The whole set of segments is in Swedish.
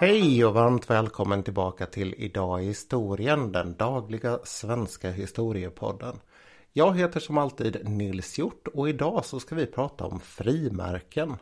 Hej och varmt välkommen tillbaka till Idag i historien, den dagliga svenska historiepodden. Jag heter som alltid Nils Hjort och idag så ska vi prata om frimärken.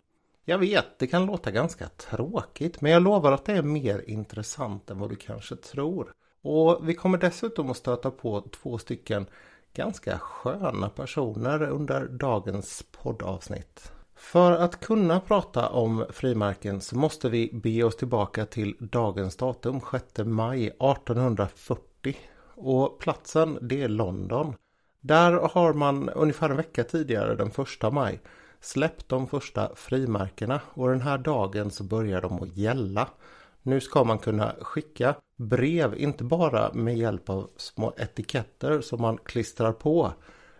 Jag vet, det kan låta ganska tråkigt men jag lovar att det är mer intressant än vad du kanske tror. Och vi kommer dessutom att stöta på två stycken ganska sköna personer under dagens poddavsnitt. För att kunna prata om frimärken så måste vi bege oss tillbaka till dagens datum 6 maj 1840. Och platsen det är London. Där har man ungefär en vecka tidigare den 1 maj släppt de första frimärkena och den här dagen så börjar de att gälla. Nu ska man kunna skicka brev, inte bara med hjälp av små etiketter som man klistrar på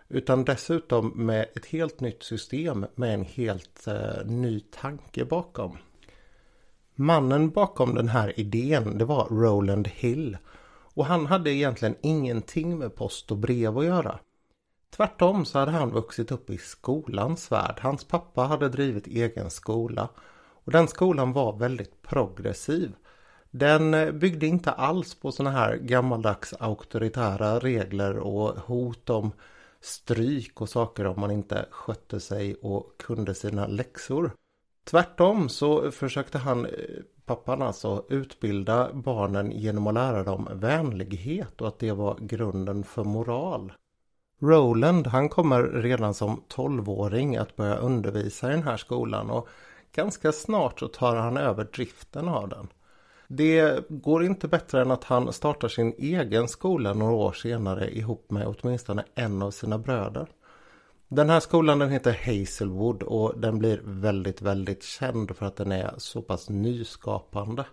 utan dessutom med ett helt nytt system med en helt eh, ny tanke bakom. Mannen bakom den här idén det var Roland Hill och han hade egentligen ingenting med post och brev att göra. Tvärtom så hade han vuxit upp i skolans värld. Hans pappa hade drivit egen skola och den skolan var väldigt progressiv. Den eh, byggde inte alls på sådana här gammaldags auktoritära regler och hot om stryk och saker om man inte skötte sig och kunde sina läxor. Tvärtom så försökte han, eh, pappan alltså, utbilda barnen genom att lära dem vänlighet och att det var grunden för moral. Roland han kommer redan som 12-åring att börja undervisa i den här skolan och ganska snart så tar han över driften av den. Det går inte bättre än att han startar sin egen skola några år senare ihop med åtminstone en av sina bröder. Den här skolan den heter Hazelwood och den blir väldigt, väldigt känd för att den är så pass nyskapande.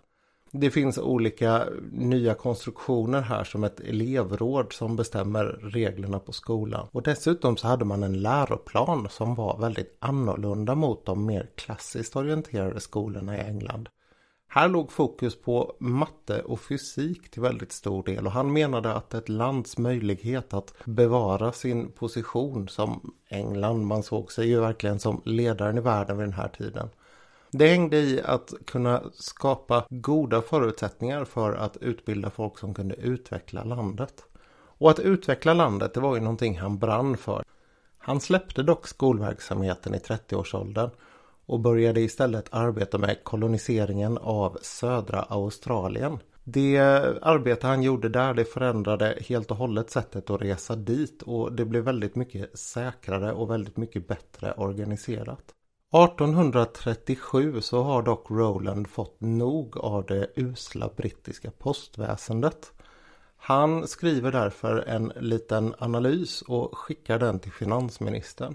Det finns olika nya konstruktioner här som ett elevråd som bestämmer reglerna på skolan. Och dessutom så hade man en läroplan som var väldigt annorlunda mot de mer klassiskt orienterade skolorna i England. Här låg fokus på matte och fysik till väldigt stor del och han menade att ett lands möjlighet att bevara sin position som England, man såg sig ju verkligen som ledaren i världen vid den här tiden. Det hängde i att kunna skapa goda förutsättningar för att utbilda folk som kunde utveckla landet. Och att utveckla landet det var ju någonting han brann för. Han släppte dock skolverksamheten i 30-årsåldern och började istället arbeta med koloniseringen av södra Australien. Det arbete han gjorde där det förändrade helt och hållet sättet att resa dit och det blev väldigt mycket säkrare och väldigt mycket bättre organiserat. 1837 så har dock Roland fått nog av det usla brittiska postväsendet. Han skriver därför en liten analys och skickar den till finansministern.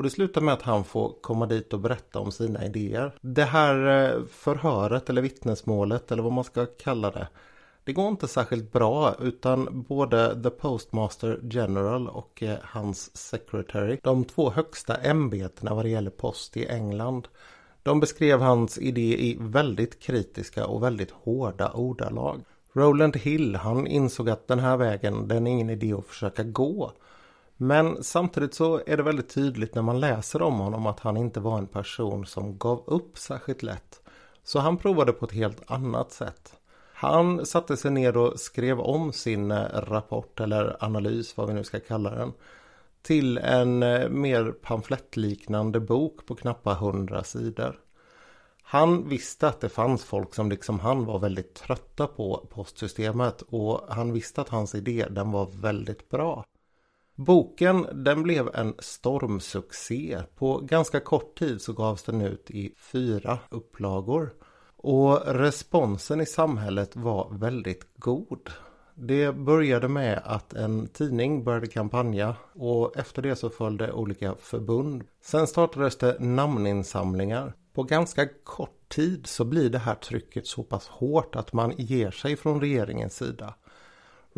Och det slutar med att han får komma dit och berätta om sina idéer. Det här eh, förhöret eller vittnesmålet eller vad man ska kalla det. Det går inte särskilt bra utan både The Postmaster General och eh, hans Secretary, de två högsta ämbetena vad det gäller post i England. De beskrev hans idé i väldigt kritiska och väldigt hårda ordalag. Roland Hill han insåg att den här vägen den är ingen idé att försöka gå. Men samtidigt så är det väldigt tydligt när man läser om honom att han inte var en person som gav upp särskilt lätt. Så han provade på ett helt annat sätt. Han satte sig ner och skrev om sin eh, rapport eller analys, vad vi nu ska kalla den, till en eh, mer pamflettliknande bok på knappa hundra sidor. Han visste att det fanns folk som liksom han var väldigt trötta på postsystemet och han visste att hans idé den var väldigt bra. Boken den blev en stormsuccé. På ganska kort tid så gavs den ut i fyra upplagor. Och responsen i samhället var väldigt god. Det började med att en tidning började kampanja och efter det så följde olika förbund. Sen startades det namninsamlingar. På ganska kort tid så blir det här trycket så pass hårt att man ger sig från regeringens sida.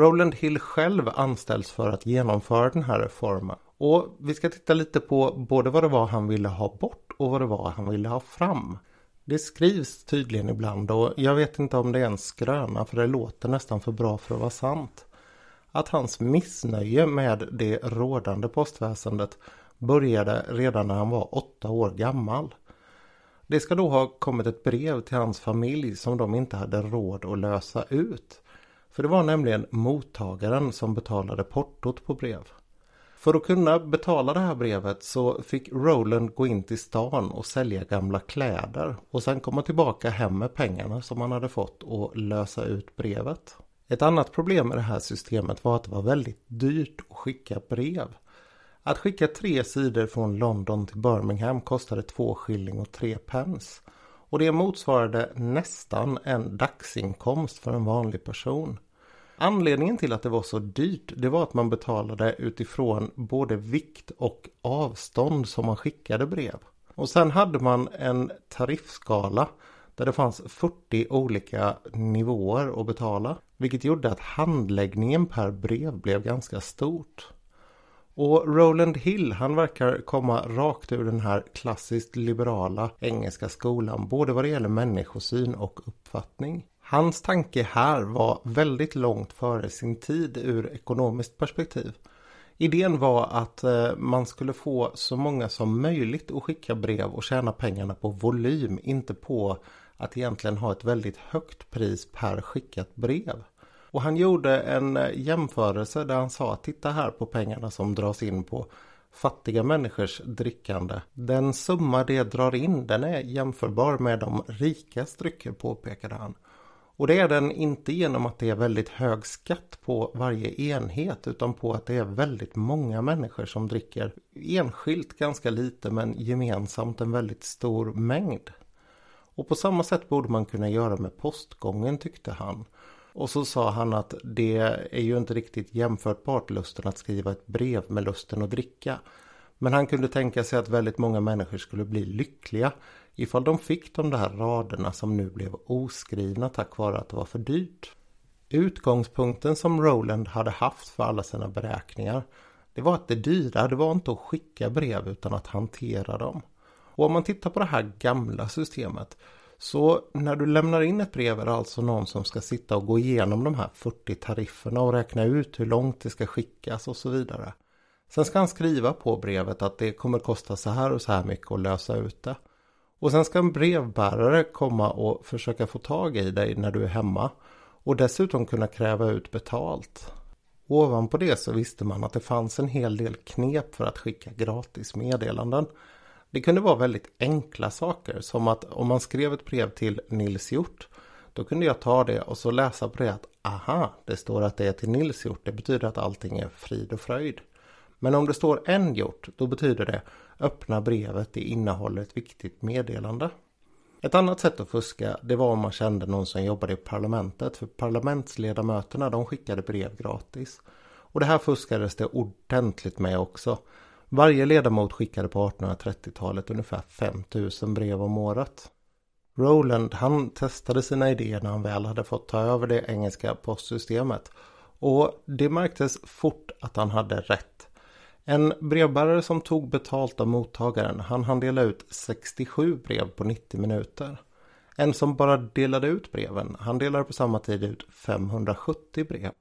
Roland Hill själv anställs för att genomföra den här reformen. Och vi ska titta lite på både vad det var han ville ha bort och vad det var han ville ha fram. Det skrivs tydligen ibland och jag vet inte om det är en skröna för det låter nästan för bra för att vara sant. Att hans missnöje med det rådande postväsendet började redan när han var åtta år gammal. Det ska då ha kommit ett brev till hans familj som de inte hade råd att lösa ut. För det var nämligen mottagaren som betalade portot på brev. För att kunna betala det här brevet så fick Roland gå in till stan och sälja gamla kläder och sen komma tillbaka hem med pengarna som han hade fått och lösa ut brevet. Ett annat problem med det här systemet var att det var väldigt dyrt att skicka brev. Att skicka tre sidor från London till Birmingham kostade två skilling och tre pence. Och det motsvarade nästan en dagsinkomst för en vanlig person. Anledningen till att det var så dyrt det var att man betalade utifrån både vikt och avstånd som man skickade brev. Och sen hade man en tariffskala där det fanns 40 olika nivåer att betala. Vilket gjorde att handläggningen per brev blev ganska stort. Och Roland Hill han verkar komma rakt ur den här klassiskt liberala engelska skolan både vad det gäller människosyn och uppfattning. Hans tanke här var väldigt långt före sin tid ur ekonomiskt perspektiv. Idén var att eh, man skulle få så många som möjligt att skicka brev och tjäna pengarna på volym, inte på att egentligen ha ett väldigt högt pris per skickat brev. Och han gjorde en eh, jämförelse där han sa titta här på pengarna som dras in på fattiga människors drickande. Den summa det drar in den är jämförbar med de rikas drycker påpekade han. Och det är den inte genom att det är väldigt hög skatt på varje enhet utan på att det är väldigt många människor som dricker enskilt ganska lite men gemensamt en väldigt stor mängd. Och på samma sätt borde man kunna göra med postgången tyckte han. Och så sa han att det är ju inte riktigt jämförbart lusten att skriva ett brev med lusten att dricka. Men han kunde tänka sig att väldigt många människor skulle bli lyckliga ifall de fick de där raderna som nu blev oskrivna tack vare att det var för dyrt. Utgångspunkten som Roland hade haft för alla sina beräkningar det var att det dyra det var inte att skicka brev utan att hantera dem. Och om man tittar på det här gamla systemet så när du lämnar in ett brev är det alltså någon som ska sitta och gå igenom de här 40 tarifferna och räkna ut hur långt det ska skickas och så vidare. Sen ska han skriva på brevet att det kommer kosta så här och så här mycket att lösa ut det. Och sen ska en brevbärare komma och försöka få tag i dig när du är hemma. Och dessutom kunna kräva ut betalt. Ovanpå det så visste man att det fanns en hel del knep för att skicka gratis meddelanden. Det kunde vara väldigt enkla saker som att om man skrev ett brev till Nils Hjort då kunde jag ta det och så läsa på det att aha, det står att det är till Nils Hjort. Det betyder att allting är frid och fröjd. Men om det står en hjort då betyder det öppna brevet, det innehåller ett viktigt meddelande. Ett annat sätt att fuska det var om man kände någon som jobbade i parlamentet för parlamentsledamöterna de skickade brev gratis. Och det här fuskades det ordentligt med också. Varje ledamot skickade på 1830-talet ungefär 5000 brev om året. Roland han testade sina idéer när han väl hade fått ta över det engelska postsystemet. Och det märktes fort att han hade rätt. En brevbärare som tog betalt av mottagaren han hann dela ut 67 brev på 90 minuter. En som bara delade ut breven han delade på samma tid ut 570 brev.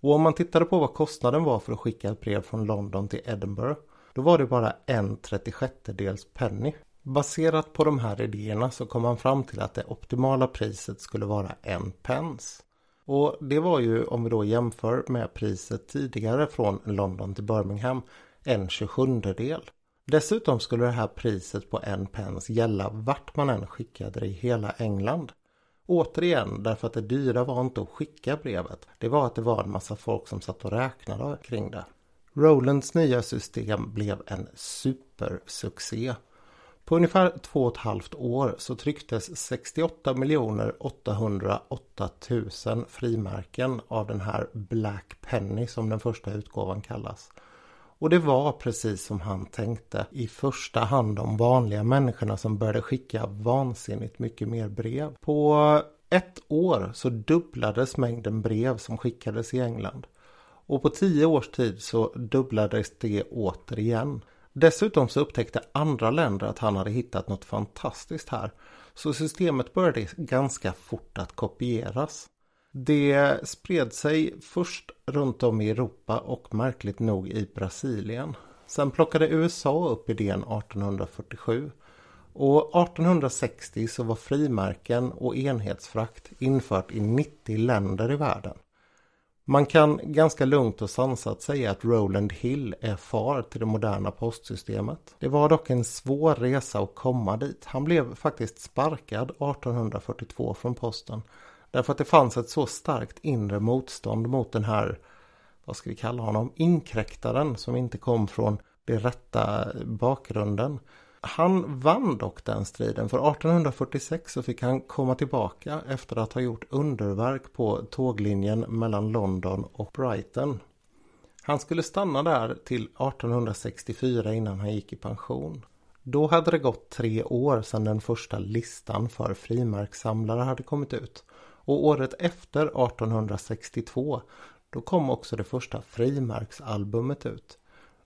Och om man tittade på vad kostnaden var för att skicka ett brev från London till Edinburgh då var det bara en 36 dels penny. Baserat på de här idéerna så kom man fram till att det optimala priset skulle vara en pence. Och det var ju om vi då jämför med priset tidigare från London till Birmingham en 27 del. Dessutom skulle det här priset på en pence gälla vart man än skickade det i hela England. Återigen därför att det dyra var inte att skicka brevet. Det var att det var en massa folk som satt och räknade kring det. Rolands nya system blev en supersuccé. På ungefär två och ett halvt år så trycktes 68 808 000 frimärken av den här Black Penny som den första utgåvan kallas. Och det var precis som han tänkte i första hand de vanliga människorna som började skicka vansinnigt mycket mer brev. På ett år så dubblades mängden brev som skickades i England. Och på tio års tid så dubblades det återigen. Dessutom så upptäckte andra länder att han hade hittat något fantastiskt här. Så systemet började ganska fort att kopieras. Det spred sig först runt om i Europa och märkligt nog i Brasilien. Sen plockade USA upp idén 1847 Och 1860 så var frimärken och enhetsfrakt infört i 90 länder i världen. Man kan ganska lugnt och sansat säga att Roland Hill är far till det moderna postsystemet. Det var dock en svår resa att komma dit. Han blev faktiskt sparkad 1842 från posten. Därför att det fanns ett så starkt inre motstånd mot den här, vad ska vi kalla honom, inkräktaren som inte kom från den rätta bakgrunden. Han vann dock den striden för 1846 så fick han komma tillbaka efter att ha gjort underverk på tåglinjen mellan London och Brighton. Han skulle stanna där till 1864 innan han gick i pension. Då hade det gått tre år sedan den första listan för frimärkssamlare hade kommit ut. Och året efter 1862 då kom också det första frimärksalbumet ut.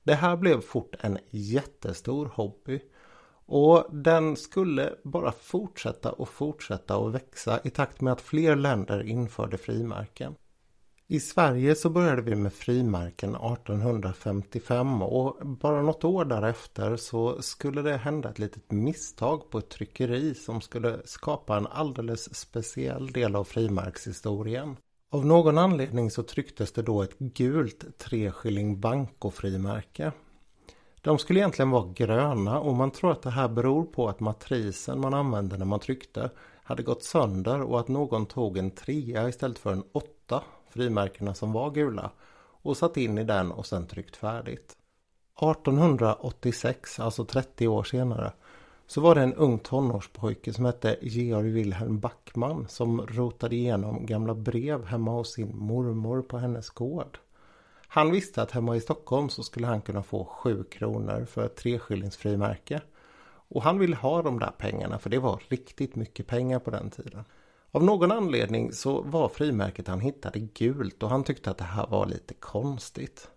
Det här blev fort en jättestor hobby och den skulle bara fortsätta och fortsätta och växa i takt med att fler länder införde frimärken. I Sverige så började vi med frimärken 1855 och bara något år därefter så skulle det hända ett litet misstag på ett tryckeri som skulle skapa en alldeles speciell del av frimärkshistorien. Av någon anledning så trycktes det då ett gult 3 skilling banko-frimärke. De skulle egentligen vara gröna och man tror att det här beror på att matrisen man använde när man tryckte hade gått sönder och att någon tog en trea istället för en åtta, frimärkena som var gula, och satt in i den och sen tryckt färdigt. 1886, alltså 30 år senare, så var det en ung tonårspojke som hette Georg Wilhelm Backman som rotade igenom gamla brev hemma hos sin mormor på hennes gård. Han visste att hemma i Stockholm så skulle han kunna få 7 kronor för ett treskillingsfrimärke. Och han ville ha de där pengarna för det var riktigt mycket pengar på den tiden. Av någon anledning så var frimärket han hittade gult och han tyckte att det här var lite konstigt.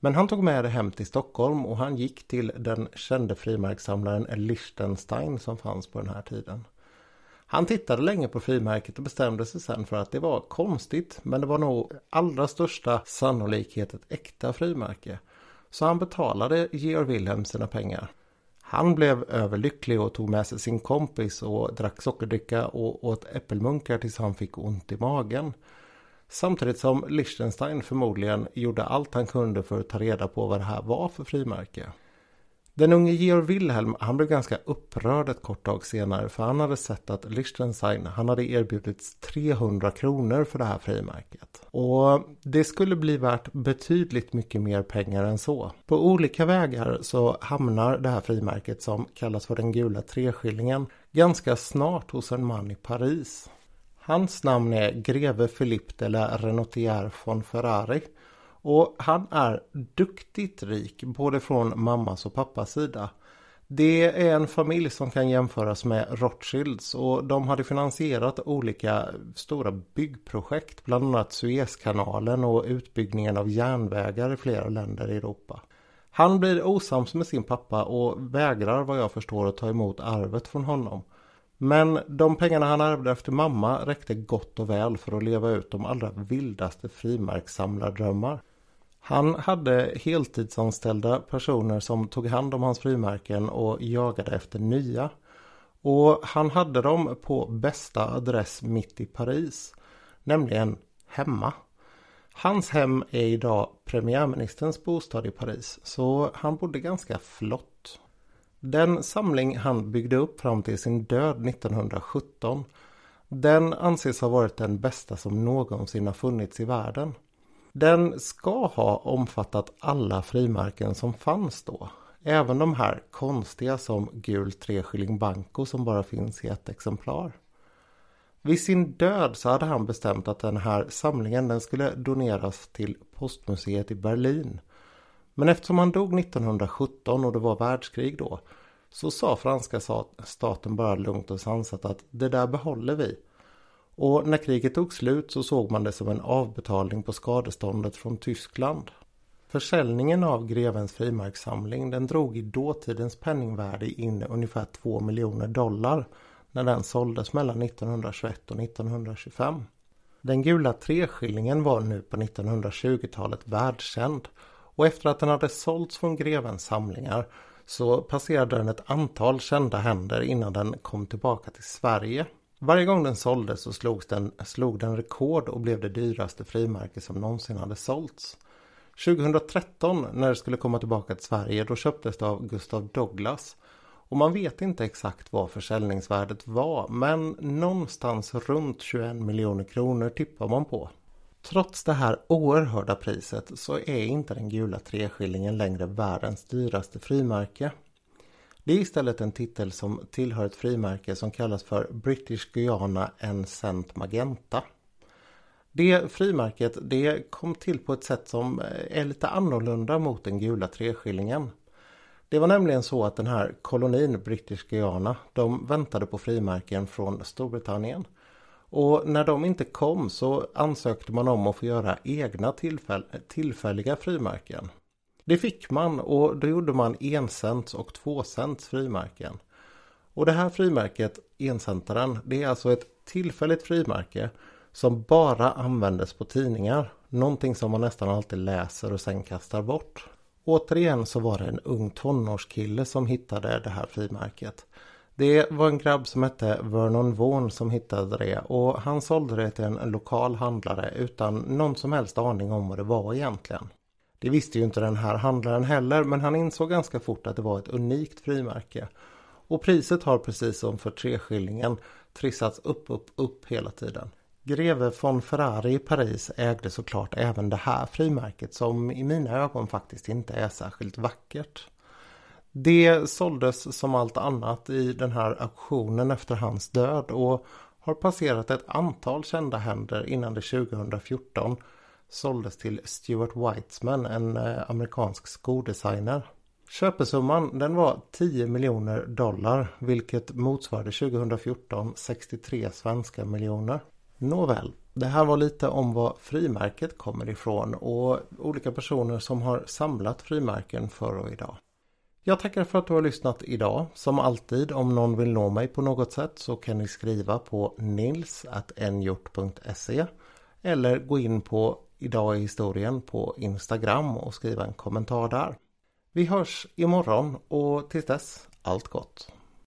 Men han tog med det hem till Stockholm och han gick till den kände frimärkssamlaren Liechtenstein som fanns på den här tiden. Han tittade länge på frimärket och bestämde sig sen för att det var konstigt men det var nog allra största sannolikhet ett äkta frimärke. Så han betalade Georg Wilhelm sina pengar. Han blev överlycklig och tog med sig sin kompis och drack sockerdricka och åt äppelmunkar tills han fick ont i magen. Samtidigt som Liechtenstein förmodligen gjorde allt han kunde för att ta reda på vad det här var för frimärke. Den unge Georg Wilhelm han blev ganska upprörd ett kort tag senare för han hade sett att Liechtenstein han hade erbjudits 300 kronor för det här frimärket. Och det skulle bli värt betydligt mycket mer pengar än så. På olika vägar så hamnar det här frimärket som kallas för den gula treskillingen ganska snart hos en man i Paris. Hans namn är greve Philippe de la Renotière von Ferrari och han är duktigt rik både från mammas och pappas sida. Det är en familj som kan jämföras med Rothschilds och de hade finansierat olika stora byggprojekt, bland annat Suezkanalen och utbyggningen av järnvägar i flera länder i Europa. Han blir osams med sin pappa och vägrar vad jag förstår att ta emot arvet från honom. Men de pengarna han ärvde efter mamma räckte gott och väl för att leva ut de allra vildaste frimärkssamlardrömmar. Han hade heltidsanställda personer som tog hand om hans frimärken och jagade efter nya. Och han hade dem på bästa adress mitt i Paris, nämligen hemma. Hans hem är idag premiärministerns bostad i Paris, så han bodde ganska flott. Den samling han byggde upp fram till sin död 1917, den anses ha varit den bästa som någonsin har funnits i världen. Den ska ha omfattat alla frimärken som fanns då. Även de här konstiga som gul treskilling banco som bara finns i ett exemplar. Vid sin död så hade han bestämt att den här samlingen den skulle doneras till postmuseet i Berlin. Men eftersom han dog 1917 och det var världskrig då så sa franska staten bara lugnt och sansat att det där behåller vi. Och när kriget tog slut så såg man det som en avbetalning på skadeståndet från Tyskland. Försäljningen av grevens frimärkssamling den drog i dåtidens penningvärde in ungefär 2 miljoner dollar när den såldes mellan 1921 och 1925. Den gula treskillingen var nu på 1920-talet världskänd och efter att den hade sålts från grevens samlingar så passerade den ett antal kända händer innan den kom tillbaka till Sverige. Varje gång den såldes så slogs den, slog den rekord och blev det dyraste frimärke som någonsin hade sålts. 2013 när det skulle komma tillbaka till Sverige då köptes det av Gustav Douglas. Och man vet inte exakt vad försäljningsvärdet var men någonstans runt 21 miljoner kronor tippar man på. Trots det här oerhörda priset så är inte den gula treskillingen längre världens dyraste frimärke. Det är istället en titel som tillhör ett frimärke som kallas för British Guiana and Saint magenta. Det frimärket det kom till på ett sätt som är lite annorlunda mot den gula treskillingen. Det var nämligen så att den här kolonin British Guiana de väntade på frimärken från Storbritannien. Och när de inte kom så ansökte man om att få göra egna tillfäll tillfälliga frimärken. Det fick man och då gjorde man encents och tvåcents frimärken. Och det här frimärket, encentaren, det är alltså ett tillfälligt frimärke som bara användes på tidningar. Någonting som man nästan alltid läser och sen kastar bort. Återigen så var det en ung tonårskille som hittade det här frimärket. Det var en grabb som hette Vernon Vaughan som hittade det och han sålde det till en lokal handlare utan någon som helst aning om vad det var egentligen. Det visste ju inte den här handlaren heller men han insåg ganska fort att det var ett unikt frimärke. Och priset har precis som för treskillingen trissats upp, upp, upp hela tiden. Greve von Ferrari i Paris ägde såklart även det här frimärket som i mina ögon faktiskt inte är särskilt vackert. Det såldes som allt annat i den här auktionen efter hans död och har passerat ett antal kända händer innan det 2014 såldes till Stuart Weitzman, en eh, amerikansk skodesigner. Köpesumman den var 10 miljoner dollar vilket motsvarade 2014 63 svenska miljoner. Nåväl, det här var lite om var frimärket kommer ifrån och olika personer som har samlat frimärken förr och idag. Jag tackar för att du har lyssnat idag. Som alltid om någon vill nå mig på något sätt så kan ni skriva på nils.nhjort.se eller gå in på Idag i historien på Instagram och skriva en kommentar där. Vi hörs imorgon och tills dess allt gott!